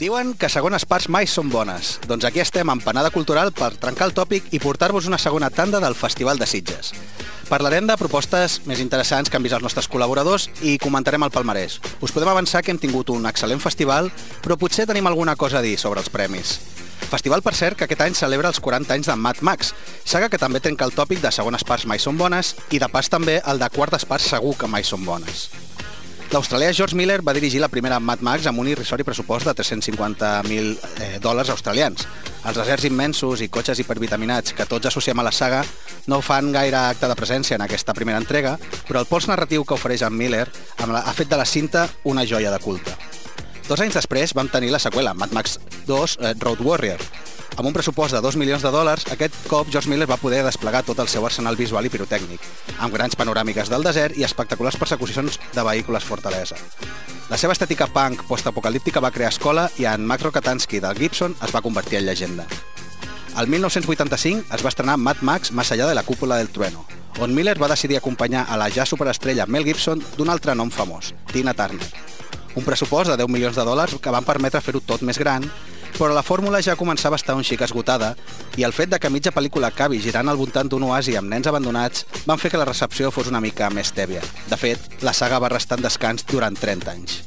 Diuen que segones parts mai són bones. Doncs aquí estem en Panada Cultural per trencar el tòpic i portar-vos una segona tanda del Festival de Sitges. Parlarem de propostes més interessants que han vist els nostres col·laboradors i comentarem el palmarès. Us podem avançar que hem tingut un excel·lent festival, però potser tenim alguna cosa a dir sobre els premis. Festival, per cert, que aquest any celebra els 40 anys de Mad Max, saga que també trenca el tòpic de segones parts mai són bones i de pas també el de quartes parts segur que mai són bones. L'australià George Miller va dirigir la primera Mad Max amb un irrisori pressupost de 350.000 eh, dòlars australians. Els deserts immensos i cotxes hipervitaminats que tots associem a la saga no fan gaire acte de presència en aquesta primera entrega, però el pols narratiu que ofereix en Miller ha fet de la cinta una joia de culte. Dos anys després vam tenir la seqüela, Mad Max 2 eh, Road Warrior, amb un pressupost de 2 milions de dòlars, aquest cop George Miller va poder desplegar tot el seu arsenal visual i pirotècnic, amb grans panoràmiques del desert i espectaculars persecucions de vehicles fortalesa. La seva estètica punk postapocalíptica va crear escola i en Max Rokatansky del Gibson es va convertir en llegenda. El 1985 es va estrenar Mad Max Más allá de la cúpula del trueno, on Miller va decidir acompanyar a la ja superestrella Mel Gibson d'un altre nom famós, Tina Turner. Un pressupost de 10 milions de dòlars que van permetre fer-ho tot més gran però la fórmula ja començava a estar un xic esgotada i el fet de que mitja pel·lícula acabi girant al voltant d'un oasi amb nens abandonats van fer que la recepció fos una mica més tèbia. De fet, la saga va restar en descans durant 30 anys.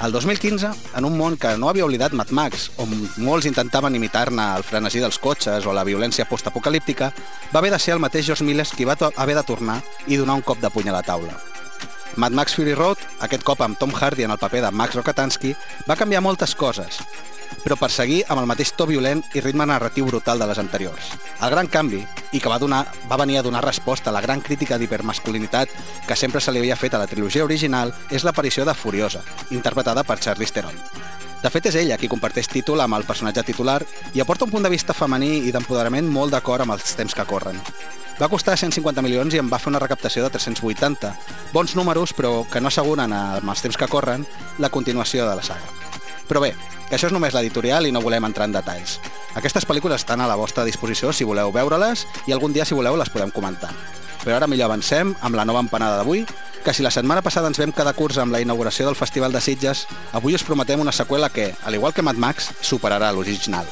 El 2015, en un món que no havia oblidat Mad Max, on molts intentaven imitar-ne el frenesí dels cotxes o la violència postapocalíptica, va haver de ser el mateix George Miller qui va haver de tornar i donar un cop de puny a la taula. Mad Max Fury Road, aquest cop amb Tom Hardy en el paper de Max Rokatansky, va canviar moltes coses, però per seguir amb el mateix to violent i ritme narratiu brutal de les anteriors. El gran canvi, i que va, donar, va venir a donar resposta a la gran crítica d'hipermasculinitat que sempre se li havia fet a la trilogia original, és l'aparició de Furiosa, interpretada per Charlize Theron. De fet, és ella qui comparteix títol amb el personatge titular i aporta un punt de vista femení i d'empoderament molt d'acord amb els temps que corren. Va costar 150 milions i en va fer una recaptació de 380. Bons números, però que no asseguren amb els temps que corren la continuació de la saga. Però bé, que això és només l'editorial i no volem entrar en detalls. Aquestes pel·lícules estan a la vostra disposició si voleu veure-les i algun dia, si voleu, les podem comentar. Però ara millor avancem amb la nova empanada d'avui, que si la setmana passada ens vam quedar curts amb la inauguració del Festival de Sitges, avui us prometem una seqüela que, al igual que Mad Max, superarà l'original.